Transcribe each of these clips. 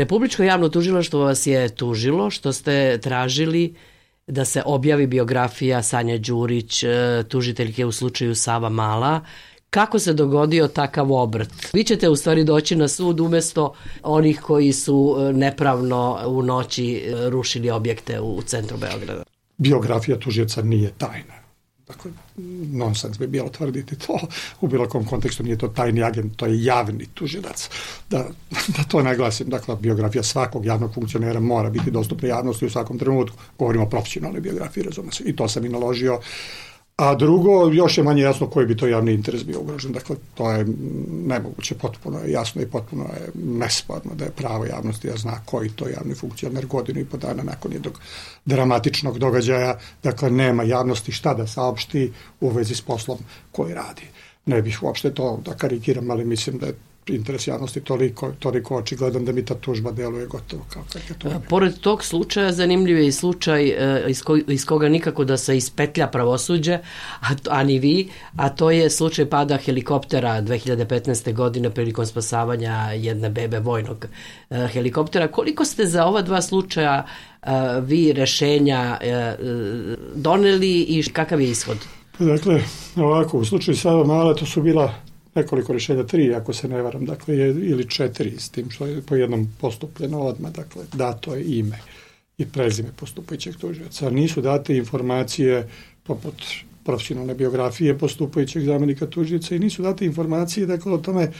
Republičko javno tužilaštvo vas je tužilo što ste tražili da se objavi biografija Sanja Đurić, e, tužiteljke u slučaju Sava Mala, Kako se dogodio takav obrt? Vi ćete u stvari doći na sud umesto onih koji su e, nepravno u noći e, rušili objekte u centru Beograda. Biografija tužioca nije tajna. Dakle, nonsens bi bilo tvrditi to. U bilo kom kontekstu nije to tajni agent, to je javni tužilac. Da, da to naglasim, dakle, biografija svakog javnog funkcionera mora biti dostupna javnosti u svakom trenutku. Govorimo o profesionalnoj biografiji, razume se. I to sam i naložio A drugo, još je manje jasno koji bi to javni interes bio ugrožen. Dakle, to je nemoguće, potpuno je jasno i potpuno je nesporno da je pravo javnosti da zna koji to javni funkcioner godinu i po dana nakon jednog dramatičnog događaja. Dakle, nema javnosti šta da saopšti u vezi s poslom koji radi. Ne bih uopšte to da karikiram, ali mislim da je interes javnosti toliko, toliko očigledan da mi ta tužba deluje gotovo kao to. Pored tog slučaja, zanimljiv je i slučaj e, iz, ko, iz koga nikako da se ispetlja pravosuđe, a, a ni vi, a to je slučaj pada helikoptera 2015. godine prilikom spasavanja jedne bebe vojnog e, helikoptera. Koliko ste za ova dva slučaja e, vi rešenja doneli i kakav je ishod? Dakle, ovako, u slučaju Sava Mala to su bila nekoliko rešenja, tri ako se ne varam, dakle, je, ili četiri s tim što je po jednom postupljeno odmah, dakle, dato je ime i prezime postupajućeg tužioca. Nisu date informacije poput profesionalne biografije postupajućeg zamenika tužioca i nisu date informacije dakle, o tome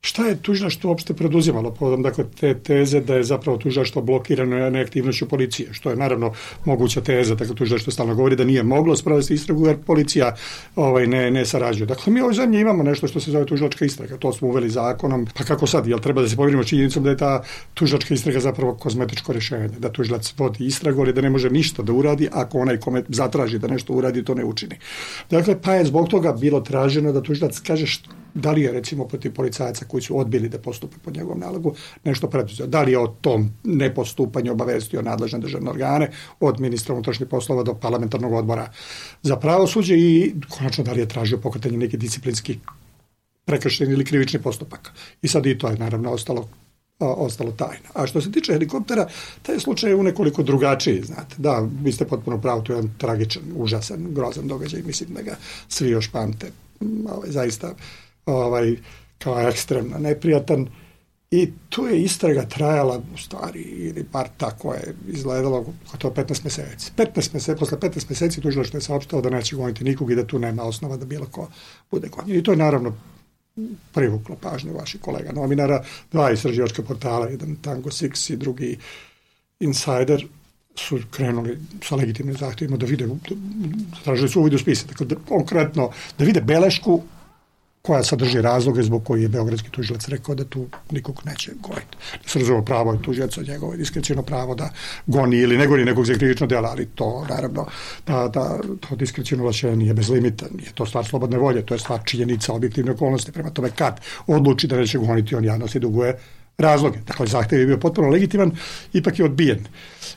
Šta je tužilaštvo uopšte preduzimalo povodom dakle, te teze da je zapravo tužilaštvo blokirano neaktivnošću policije, što je naravno moguća teza, dakle tužilaštvo stalno govori da nije moglo sprovesti istragu jer policija ovaj, ne, ne sarađuje. Dakle, mi u ovoj imamo nešto što se zove tužilačka istraga, to smo uveli zakonom, pa kako sad, jel treba da se poverimo činjenicom da je ta tužilačka istraga zapravo kozmetičko rešenje, da tužilac vodi istragu, ali da ne može ništa da uradi ako onaj kome zatraži da nešto uradi, to ne učini. Dakle, pa je zbog toga bilo traženo da tužilac kaže što da li je recimo protiv policajaca koji su odbili da postupe pod njegovom nalogu nešto preduzeo. Da li je o tom nepostupanju obavestio nadležne državne organe od ministra unutrašnjih poslova do parlamentarnog odbora za pravosuđe i konačno da li je tražio pokretanje neki disciplinski prekršen ili krivični postupak. I sad i to je naravno ostalo ostalo tajno. A što se tiče helikoptera, taj slučaj je u nekoliko drugačiji, znate. Da, vi ste potpuno pravo, to je jedan tragičan, užasan, grozan događaj, mislim da ga svi još pamte. Ovaj, zaista ovaj, kao ekstremno neprijatan i tu je istraga trajala u stvari ili bar tako je izgledalo to 15 meseci. 15 meseci, posle 15 meseci tužilo što je saopštalo da neće goniti nikog i da tu nema osnova da bilo ko bude gonjen. I to je naravno privuklo pažnju vaših kolega novinara, dva istraživačka portala, jedan Tango Six i drugi Insider, su krenuli sa legitimnim zahtjevima da vide, tražili su uvid u spise, dakle, da, konkretno, da vide belešku koja sadrži razloge zbog koji je Beogradski tužilac rekao da tu nikog neće goniti. Da se razumio pravo je tužilaca njegovo diskrecijno pravo da goni ili ne goni nekog za krivično djela, ali to naravno da, da to diskrecijno vlašenje nije bez limita, nije to stvar slobodne volje, to je stvar činjenica objektivne okolnosti. Prema tome kad odluči da neće goniti, on javnosti duguje razloge. Dakle, zahtev je bio potpuno legitiman, ipak je odbijen.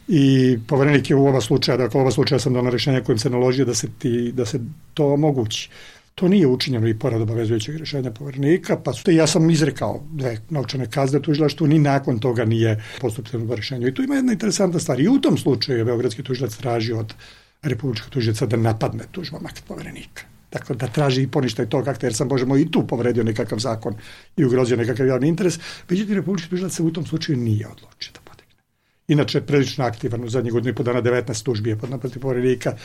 I poverenik je u ova slučaja, dakle, u ova slučaja sam dao na kojim se naložio da se, ti, da se to omogući. To nije učinjeno i pored obavezujućeg rešenja povernika, pa su te, ja sam izrekao dve novčane kazne tužilaštvu, ni nakon toga nije postupljeno do rešenja. I tu ima jedna interesantna stvar. I u tom slučaju je Beogradski tužilac tražio od republičkog tužilaca da napadne tužbom akt poverenika. Dakle, da traži i poništaj tog akta, jer sam, možemo i tu povredio nekakav zakon i ugrozio nekakav javni interes. Međutim, republički tužilac se u tom slučaju nije odlučio da podegne. Inače, prilično aktivan u zadnjih godinu i po dana 19 tužbi je pod naprotiv poverenika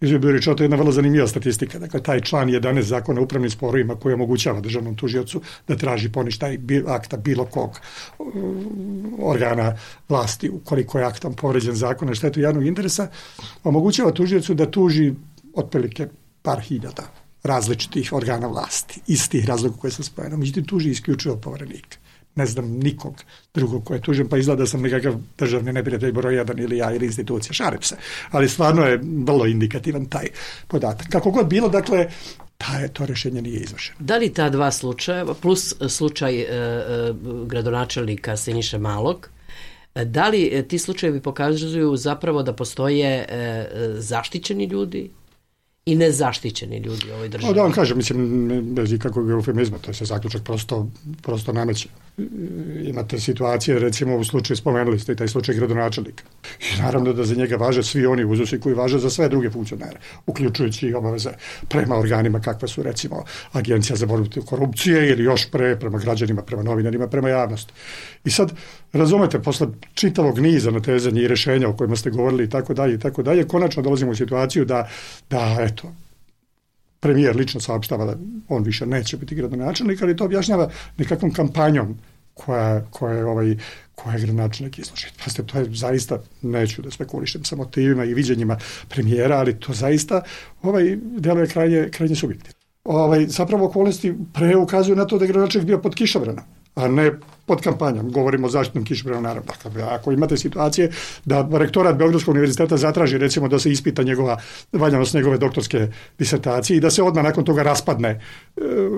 Rečeno, to je jedna vrlo zanimljiva statistika. Dakle, taj član 11 zakona o upravnim sporovima koji omogućava državnom tužiocu da traži poništaj akta bilo kog organa vlasti ukoliko je aktom povređen zakon na štetu javnog interesa, omogućava tužiocu da tuži otprilike par hiljada različitih organa vlasti, istih razloga koje sam spomenuo. Međutim, tuži isključivo povrenika ne znam nikog drugog ko je tužen, pa izgleda da sam nekakav državni neprijatelj broj jedan ili ja ili institucija, šarem se. Ali stvarno je vrlo indikativan taj podatak. Kako god bilo, dakle, ta je, to rešenje nije izvršeno. Da li ta dva slučaja, plus slučaj e, e, gradonačelnika Siniše Malog, da li ti slučajevi pokazuju zapravo da postoje e, e zaštićeni ljudi i nezaštićeni ljudi u ovoj državi? O, da vam kažem, mislim, bez ikakvog eufemizma, to je se zaključak prosto, prosto nameće. Imate situacije, recimo u slučaju, spomenuli ste i taj slučaj gradonačelnika. I naravno da za njega važe svi oni uzusi koji važe za sve druge funkcionere, uključujući i obaveze prema organima kakve su recimo Agencija za borbu korupcije ili još pre prema građanima, prema novinarima, prema javnosti. I sad, razumete, posle čitavog niza natezanja i rešenja o kojima ste govorili i tako dalje i tako dalje, konačno dolazimo u situaciju da, da eto, premijer lično saopštava da on više neće biti gradonačelnik, ali to objašnjava nekakvom kampanjom koja, koja je ovaj koja je gradonačelnik izložen. Pazite, to je zaista, neću da spekulišem sa motivima i viđenjima premijera, ali to zaista ovaj deluje krajnje, krajnje subjektivno. Ovaj, zapravo okolnosti pre ukazuju na to da je gradonačelnik bio pod kišobranom, a ne pod kampanjom, govorimo o zaštitnom kišobranu naravno. Dakle, ako imate situacije da rektorat Beogradskog univerziteta zatraži recimo da se ispita njegova valjanost njegove doktorske disertacije i da se odmah nakon toga raspadne e,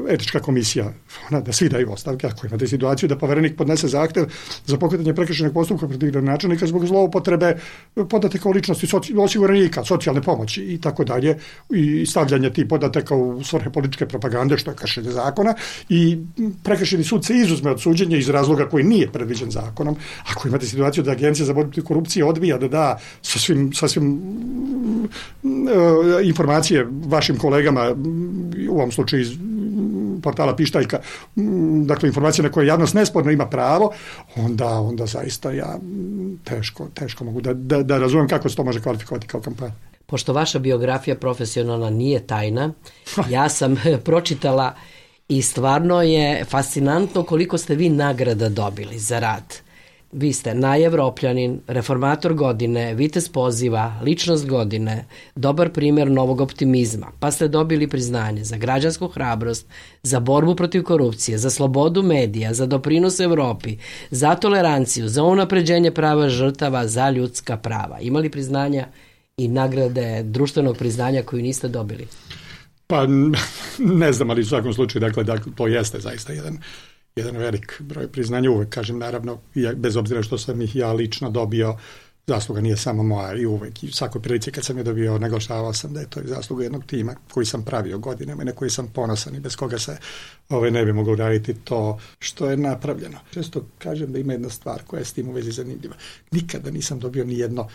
etička komisija, ona, da svi daju ostavke, ako imate situaciju da poverenik podnese zahtev za pokretanje prekršenog postupka protiv gradonačelnika zbog zloupotrebe podataka o ličnosti soci, osiguranika, socijalne pomoći i tako dalje i stavljanje tih podataka u svrhe političke propagande, što je kršenje zakona i prekršeni sud se izuzme od suđenja iz razloga koji nije predviđen zakonom, ako imate situaciju da Agencija za borbu protiv korupcije odbija da da sasvim, sasvim mm, e, informacije vašim kolegama, u ovom slučaju iz portala Pištaljka, mm, dakle informacije na koje javnost nesporno ima pravo, onda, onda zaista ja teško, teško mogu da, da, da razumem kako se to može kvalifikovati kao kampanja. Pošto vaša biografija profesionalna nije tajna, ja sam pročitala I stvarno je fascinantno koliko ste vi nagrada dobili za rad. Vi ste najevropljanin, reformator godine, vitez poziva, ličnost godine, dobar primer novog optimizma, pa ste dobili priznanje za građansku hrabrost, za borbu protiv korupcije, za slobodu medija, za doprinos Evropi, za toleranciju, za unapređenje prava žrtava, za ljudska prava. Imali priznanja i nagrade društvenog priznanja koju niste dobili? Pa ne znam, ali u svakom slučaju, dakle, dakle to jeste zaista jedan, jedan velik broj priznanja. Uvek, kažem, naravno, ja, bez obzira što sam ih ja lično dobio, zasluga nije samo moja i uvek. I u svakoj prilici kad sam je dobio, naglašavao sam da je to zasluga jednog tima koji sam pravio godinama i na koji sam ponosan i bez koga se ovaj, ne bi mogao raditi to što je napravljeno. Često kažem da ima jedna stvar koja je s tim u vezi zanimljiva. Nikada nisam dobio ni jedno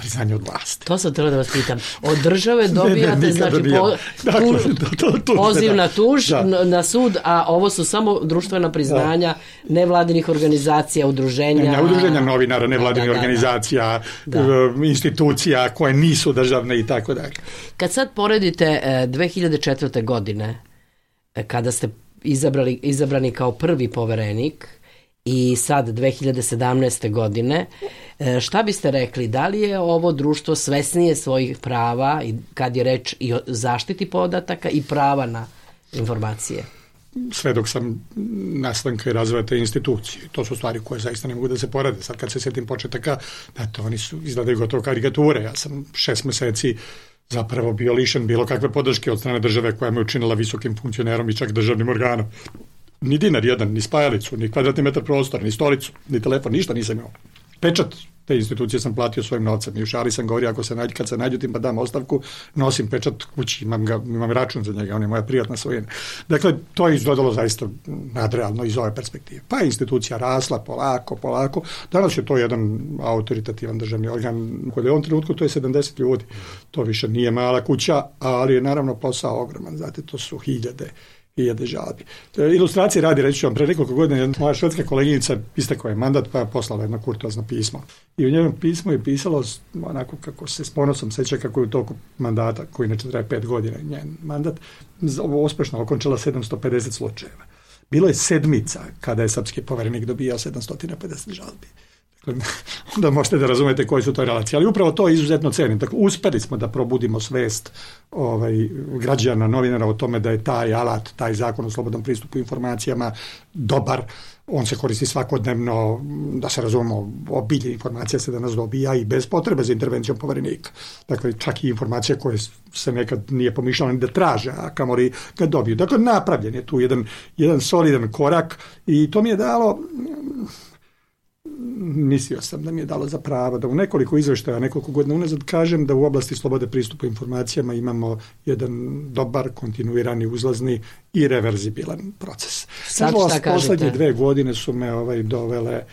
priznanje od vlasti. To sam treba da vas pitam. Od države dobijate, ne, ne, znači, po, dakle, to, to, to, poziv da. na tuž, da. na sud, a ovo su samo društvena priznanja da. nevladinih organizacija, udruženja. Ne, udruženja novinara, nevladinih da, da, da, organizacija, da. E, institucija koje nisu državne i tako dalje. Kad sad poredite 2004. E, godine, e, kada ste izabrali, izabrani kao prvi poverenik, i sad 2017. godine. E, šta biste rekli, da li je ovo društvo svesnije svojih prava i kad je reč i o zaštiti podataka i prava na informacije? sve dok sam nastanka i razvoja te institucije. To su stvari koje zaista ne mogu da se porade. Sad kad se setim početaka, to oni su izgledaju gotovo karikature. Ja sam šest meseci zapravo bio lišen bilo kakve podrške od strane države koja me učinila visokim funkcionerom i čak državnim organom ni dinar jedan, ni spajalicu, ni kvadratni metar prostora, ni stolicu, ni telefon, ništa nisam imao. Pečat te institucije sam platio svojim novcem i u šali sam govorio ako se nađu, kad se nađutim pa dam ostavku, nosim pečat kući, imam, ga, imam račun za njega, on je moja prijatna svojina. Dakle, to je izgledalo zaista nadrealno iz ove perspektive. Pa je institucija rasla polako, polako. Danas je to jedan autoritativan državni organ. Je on trenutku to je 70 ljudi. To više nije mala kuća, ali je naravno posao ogroman. Znate, to su hiljade hiljade žalbi. E, ilustracije radi, reći ću vam, pre nekoliko godina moja švedska koleginica istekao je mandat pa je poslala jedno kurtozno pismo. I u njenom pismu je pisalo onako kako se s ponosom seća kako je u toku mandata, koji inače traje pet godina njen mandat, uspešno okončala 750 slučajeva. Bilo je sedmica kada je srpski poverenik dobijao 750 žalbi. onda možete da razumete koje su to relacije. Ali upravo to izuzetno cenim. Tako, uspeli smo da probudimo svest ovaj, građana, novinara o tome da je taj alat, taj zakon o slobodnom pristupu informacijama dobar, on se koristi svakodnevno, da se razumemo, obilje informacija se danas dobija i bez potrebe za intervencijom poverenika. Dakle, čak i informacije koje se nekad nije pomišljala ni da traže, a kamoli ga dobiju. Dakle, napravljen je tu jedan, jedan solidan korak i to mi je dalo mislio sam da mi je dalo za pravo da u nekoliko izveštaja, nekoliko godina unazad kažem da u oblasti slobode pristupa informacijama imamo jedan dobar, kontinuirani, uzlazni i reverzibilan proces. Sad šta kažete? Poslednje dve godine su me ovaj, dovele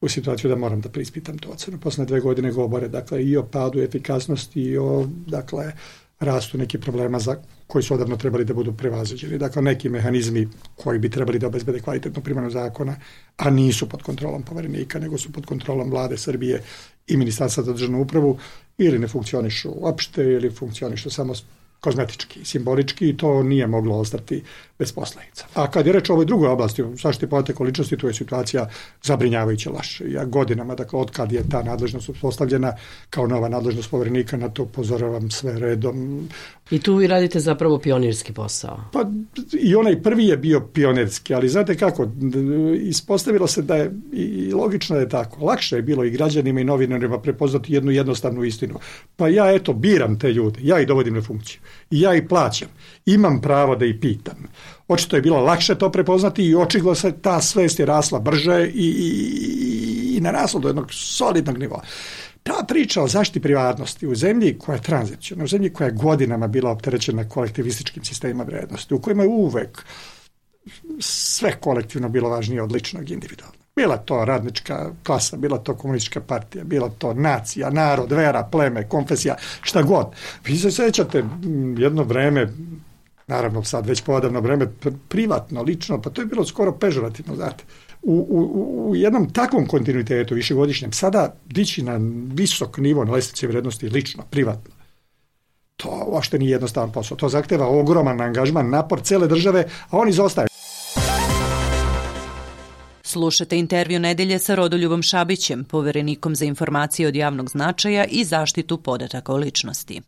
u situaciju da moram da preispitam to ocenu. Poslednje dve godine govore dakle, i o padu efikasnosti i o dakle, rastu neki problema za koji su odavno trebali da budu prevaziđeni. Dakle, neki mehanizmi koji bi trebali da obezbede kvalitetnu primjenu zakona, a nisu pod kontrolom poverenika, nego su pod kontrolom vlade Srbije i ministarstva za državnu upravu, ili ne funkcionišu uopšte, ili funkcionišu samo kozmetički, simbolički i to nije moglo ostati bez posledica. A kad je reč o ovoj drugoj oblasti, u zaštiti podataka ličnosti, tu je situacija zabrinjavajuća laš. Ja godinama, dakle, od kad je ta nadležnost uspostavljena kao nova nadležnost poverenika, na to upozoravam sve redom. I tu vi radite zapravo pionirski posao. Pa i onaj prvi je bio pionirski, ali znate kako, ispostavilo se da je, i logično je tako, lakše je bilo i građanima i novinarima prepoznati jednu jednostavnu istinu. Pa ja eto biram te ljude, ja ih dovodim na funkciju. I ja ih plaćam. Imam pravo da ih pitam. Očito je bilo lakše to prepoznati i očigledno se ta svest je rasla brže i, i, i narasla do jednog solidnog nivoa. Ta priča o zaštiti privatnosti u zemlji koja je tranzicijona, u zemlji koja je godinama bila opterećena kolektivističkim sistemima vrednosti, u kojima je uvek sve kolektivno bilo važnije od ličnog individualnog. Bila to radnička klasa, bila to komunistička partija, bila to nacija, narod, vera, pleme, konfesija, šta god. Vi se sećate jedno vreme, naravno sad već povodavno vreme, privatno, lično, pa to je bilo skoro pežorativno, znate. U, u, u jednom takvom kontinuitetu višegodišnjem, sada dići na visok nivo na lestvici vrednosti lično, privatno, to uopšte nije jednostavan posao. To zahteva ogroman angažman, napor cele države, a oni zostaju. Slušate intervju nedelje sa Rodoljubom Šabićem, poverenikom za informacije od javnog značaja i zaštitu podataka o ličnosti.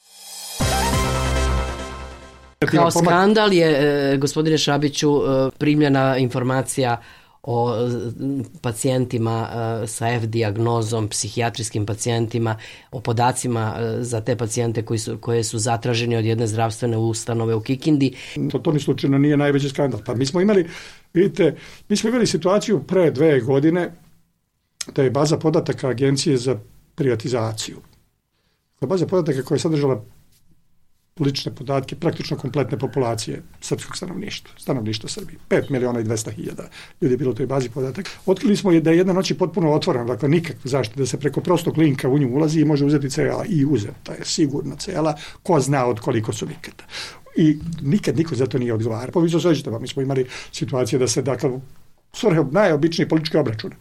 Kao skandal je, e, gospodine Šabiću, e, primljena informacija o pacijentima e, sa F diagnozom, psihijatrijskim pacijentima, o podacima za te pacijente koji su, koje su zatraženi od jedne zdravstvene ustanove u Kikindi. To, to ni slučajno nije najveći skandal. Pa mi smo imali, vidite, mi smo imali situaciju pre dve godine da je baza podataka Agencije za privatizaciju. Baza podataka koja je sadržala lične podatke praktično kompletne populacije srpskog stanovništva, stanovništva Srbije. 5 miliona i 200 hiljada ljudi je bilo u toj bazi podataka. Otkrili smo je da je jedna noć potpuno otvorena, dakle nikakva zaštita, da se preko prostog linka u nju ulazi i može uzeti cela i uzeta je sigurno cela, ko zna od koliko su nikada. I nikad niko za to nije odgovarao. Pa vi se sveđate, mi smo imali situacije da se, dakle, svrhe najobičnije političke obračune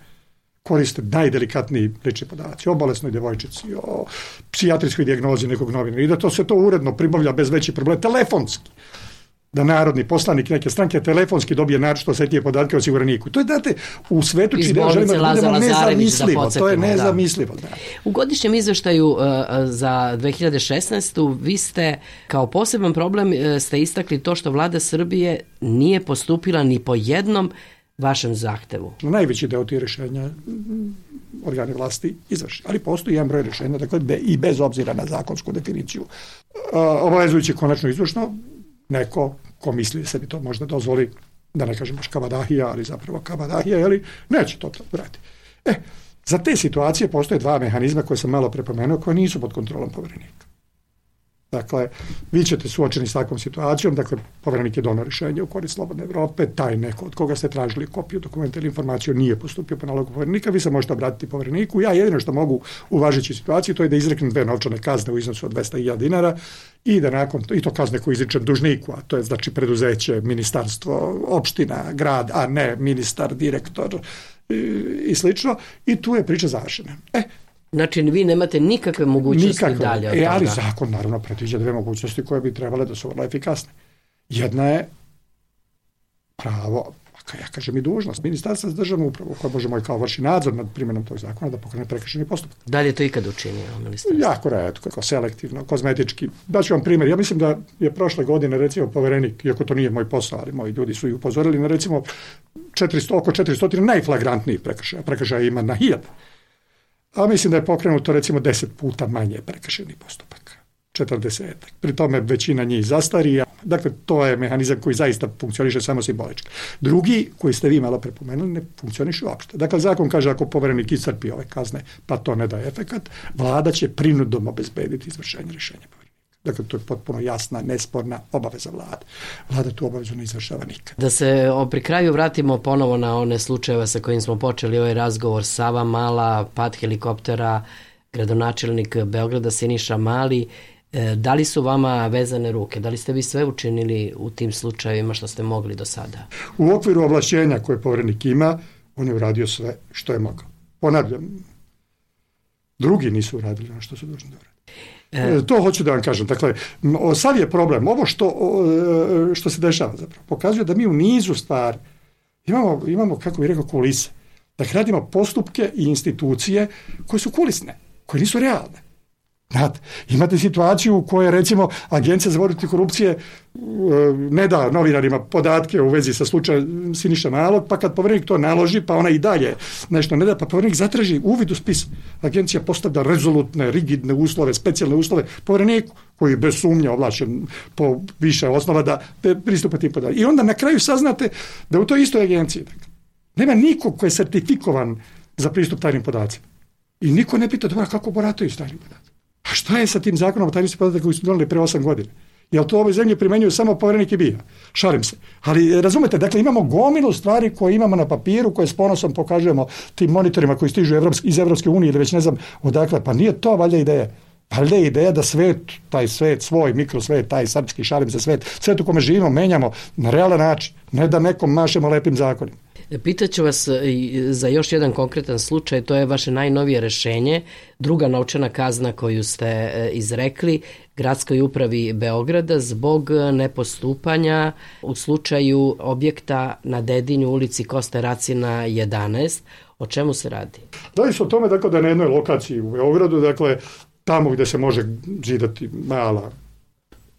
koriste najdelikatniji lični podaci o bolesnoj devojčici, o psijatrijskoj dijagnozi nekog novinara i da to se to uredno pribavlja bez većih problema, telefonski da narodni poslanik neke stranke telefonski dobije naročito osetljive podatke o osiguraniku. To je, date, u svetu čiji da želimo da budemo da nezamislivo. Da to je nezamislivo. Da. da. U godišnjem izveštaju uh, za 2016. vi ste kao poseban problem uh, ste istakli to što vlada Srbije nije postupila ni po jednom vašem zahtevu? Najveći deo tih rešenja mm, organi vlasti izvrši. Ali postoji jedan broj rešenja, dakle, be, i bez obzira na zakonsku definiciju. Obavezujući konačno izvršno, neko ko misli da se bi to možda dozvoli, da ne kažem baš kavadahija, ali zapravo kavadahija, ali neće to vrati. E, za te situacije postoje dva mehanizma koje sam malo prepomenuo, koje nisu pod kontrolom poverenika. Dakle, vi ćete suočeni s takvom situacijom, dakle, povjerenik je donao rješenje u korist Slobodne Evrope, taj neko od koga ste tražili kopiju dokumenta ili informaciju nije postupio po nalogu povjerenika, vi se možete obratiti povjereniku. Ja jedino što mogu uvažiti situaciju, to je da izreknem dve novčane kazne u iznosu od 200.000 dinara i da nakon, i to kazne koje izričem dužniku, a to je znači preduzeće, ministarstvo, opština, grad, a ne ministar, direktor i, i slično, i tu je priča završena. E, Znači, vi nemate nikakve mogućnosti nikakve. dalje od e, ali zakon naravno predviđa dve mogućnosti koje bi trebale da su vrlo efikasne. Jedna je pravo, ja kažem i dužnost, ministarstva za državnu upravu koja možemo i kao vrši nadzor nad primjenom tog zakona da pokrene prekršeni postupak. Da li je to ikad učinio ministarstvo? Jako redko, kao selektivno, kozmetički. Daću vam primjer, ja mislim da je prošle godine recimo poverenik, iako to nije moj posao, ali moji ljudi su i upozorili na recimo 400, oko 400 najflagrantnijih prekršaja. Prekršaja ima na hiljada a mislim da je pokrenuto recimo 10 puta manje prekršenih postupaka. 40. Pri tome većina njih zastarija. Dakle, to je mehanizam koji zaista funkcioniše samo simbolički. Drugi, koji ste vi malo prepomenuli, ne funkcioniše uopšte. Dakle, zakon kaže ako poverenik iscrpi ove kazne, pa to ne daje efekat, vlada će prinudom obezbediti izvršenje rješenja Dakle, to je potpuno jasna, nesporna obaveza vlade. Vlada tu obavezu ne izvršava nikad. Da se pri kraju vratimo ponovo na one slučajeve sa kojim smo počeli ovaj razgovor Sava Mala, pad helikoptera, gradonačelnik Beograda Siniša Mali, e, da li su vama vezane ruke? Da li ste vi sve učinili u tim slučajevima što ste mogli do sada? U okviru ovlašćenja koje povrednik ima, on je uradio sve što je mogao. Ponavljam, drugi nisu uradili ono što su dužni da uradi. E, e... To hoću da vam kažem. Dakle, sad je problem. Ovo što, e, što se dešava zapravo pokazuje da mi u nizu stvari imamo, imamo kako bih rekao, kulise. Da radimo postupke i institucije koje su kulisne koje nisu realne. Znate, imate situaciju u kojoj recimo Agencija za borbu korupcije e, ne da novinarima podatke u vezi sa slučajem Siniša Malog, pa kad povjerenik to naloži, pa ona i dalje nešto ne da, pa povjerenik zatraži uvid u spis. Agencija postavlja rezolutne, rigidne uslove, specijalne uslove povjereniku koji bez sumnja ovlašen po više osnova da pristupa tim podacima. I onda na kraju saznate da u toj istoj agenciji dakle, nema nikog koji je sertifikovan za pristup tajnim podacima. I niko ne pita, dobra, kako borataju s tajnim podacima? A šta je sa tim zakonom o tajnosti podataka koji su donali pre 8 godina? Jel to ove zemlje primenjuju samo povjerenik i bija? Šalim se. Ali razumete, dakle imamo gomilu stvari koje imamo na papiru, koje s ponosom pokažemo tim monitorima koji stižu iz Evropske unije ili već ne znam odakle. Pa nije to valjda ideja. Valjda je ideja da svet, taj svet, svoj mikrosvet, taj srpski, šalim se svet, svet u kome živimo, menjamo na realan način. Ne da nekom mašemo lepim zakonima. Pitaću vas e, za još jedan konkretan slučaj, to je vaše najnovije rešenje, druga naučena kazna koju ste e, izrekli gradskoj upravi Beograda zbog nepostupanja u slučaju objekta na Dedinju ulici Koste Racina 11. O čemu se radi? Radi se o tome dakle, da na jednoj lokaciji u Beogradu, dakle tamo gde se može zidati mala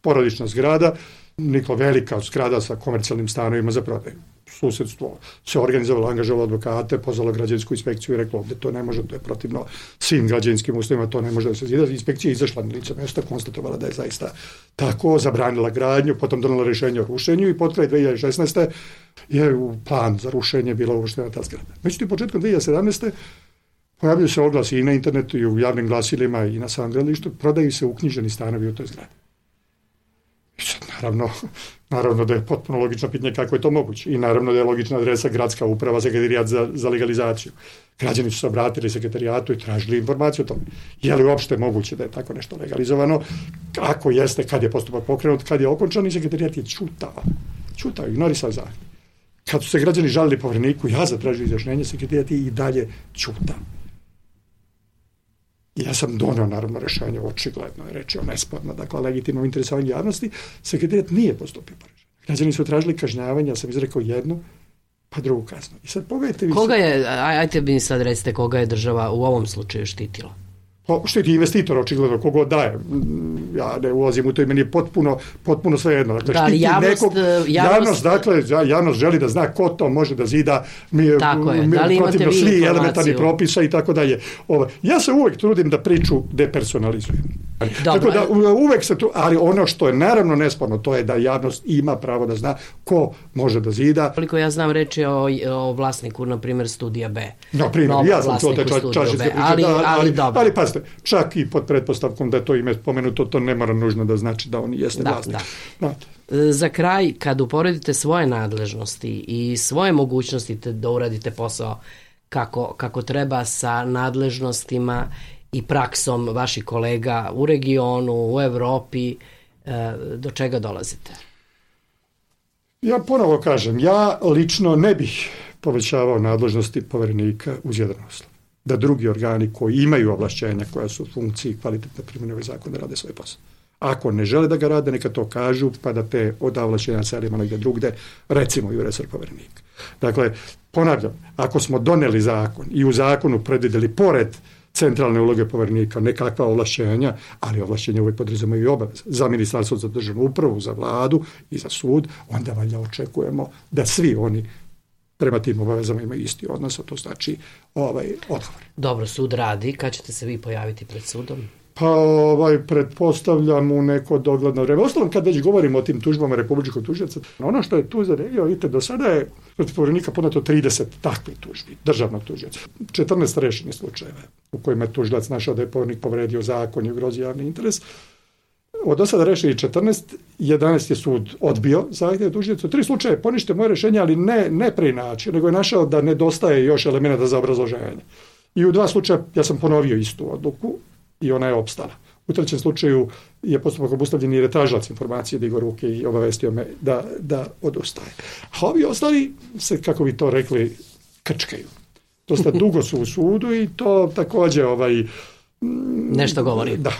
porodična zgrada, nikla velika zgrada sa komercijalnim stanovima za prodaju susedstvo se organizovalo, angažovalo advokate, pozvalo građansku inspekciju i reklo ovde to ne može, to je protivno svim građanskim uslovima, to ne može da se zida. Inspekcija je izašla na lice mesta, konstatovala da je zaista tako, zabranila gradnju, potom donala rešenje o rušenju i pod kraj 2016. je u plan za rušenje bila uvrštena ta zgrada. Međutim, početkom 2017. pojavljaju se oglasi i na internetu i u javnim glasilima i na samom gradilištu, prodaju se uknjiženi stanovi u toj zgradi. I sad, naravno, naravno da je potpuno logično pitanje kako je to moguće. I naravno da je logična adresa gradska uprava sekretarijat za, za legalizaciju. Građani su se obratili sekretarijatu i tražili informaciju o tome. Je li uopšte moguće da je tako nešto legalizovano? Ako jeste, kad je postupak pokrenut, kad je okončan i sekretarijat je čutao. Čutao, ignorisao zahtjev. Kad su se građani žalili povreniku, ja zatražio izjašnjenje, sekretarijat je i dalje čutao. Ja sam donio naravno rešenje, očigledno je reči o nesporno, dakle legitimno interesovanju javnosti, sekretarijat nije postupio po rešenju. Građani su tražili kažnjavanje, ja sam izrekao jednu, pa drugu kaznu. I sad pogledajte vi... Koga je, ajte mi sad recite, koga je država u ovom slučaju štitila? Pa štiti investitor očigledno kogo daje. Ja ne ulazim u to i meni je potpuno, potpuno sve jedno. Dakle, da, štiti javnost, nekog, e, javnost, javnost, dakle, javnost želi da zna ko to može da zida mi, tako je. Mi, da li protivno svi elementarni propisa i tako dalje. Ovo, ja se uvek trudim da priču depersonalizujem. Dobro, Tako da uvek se tu, ali ono što je naravno nesporno, to je da javnost ima pravo da zna ko može da zida. Koliko ja znam reći o, o vlasniku, na primjer, studija B. Na primjer, ja znam to te ča, čašinske priče, ali, da, ali, ali, dobro. ali pazite, čak i pod pretpostavkom da je to ime spomenuto, to ne mora nužno da znači da on jeste da, vlasnik. Da. da. Za kraj, kad uporedite svoje nadležnosti i svoje mogućnosti da uradite posao kako, kako treba sa nadležnostima i praksom vaših kolega u regionu, u Evropi, e, do čega dolazite? Ja ponovo kažem, ja lično ne bih povećavao nadležnosti poverenika uz jedan uslov. Da drugi organi koji imaju ovlašćenja koja su u funkciji kvalitetne primjene ovaj zakon da rade svoj posao. Ako ne žele da ga rade, neka to kažu, pa da te od ovlašćenja selimo negde drugde, recimo i u resor poverenika. Dakle, ponavljam, ako smo doneli zakon i u zakonu predvideli pored centralne uloge povernika, nekakva ovlašćenja, ali ovlašćenja uvek podrazumaju i obaveze. Za ministarstvo za državnu upravu, za vladu i za sud, onda valjda očekujemo da svi oni prema tim obavezama imaju isti odnos, a to znači ovaj odgovor. Dobro, sud radi, kad ćete se vi pojaviti pred sudom? Pa ovaj, pretpostavljam u neko dogledno vreme. Ostalom, kad već govorimo o tim tužbama Republičkog tužnjaca, ono što je tu zanimljivo, vidite, do sada je protiv povjerenika ponato 30 takvih tužbi, državnog tužnjaca. 14 rešenih slučajeva u kojima je tužilac našao da je povjerenik povredio zakon i ugrozio javni interes. Od do sada rešili 14, 11 je sud odbio zahtjev tužnjaca. Tri slučaje ponište moje rešenje, ali ne, ne preinači, nego je našao da nedostaje još elementa za obrazloženje. I u dva slučaja ja sam ponovio istu odluku i ona je opstala. U trećem slučaju je postupak obustavljen jer je tražilac informacije digo ruke i obavestio me da, da odustaje. A ovi ostali se, kako bi to rekli, krčkaju. Dosta dugo su u sudu i to takođe ovaj, Nešto govori. Da,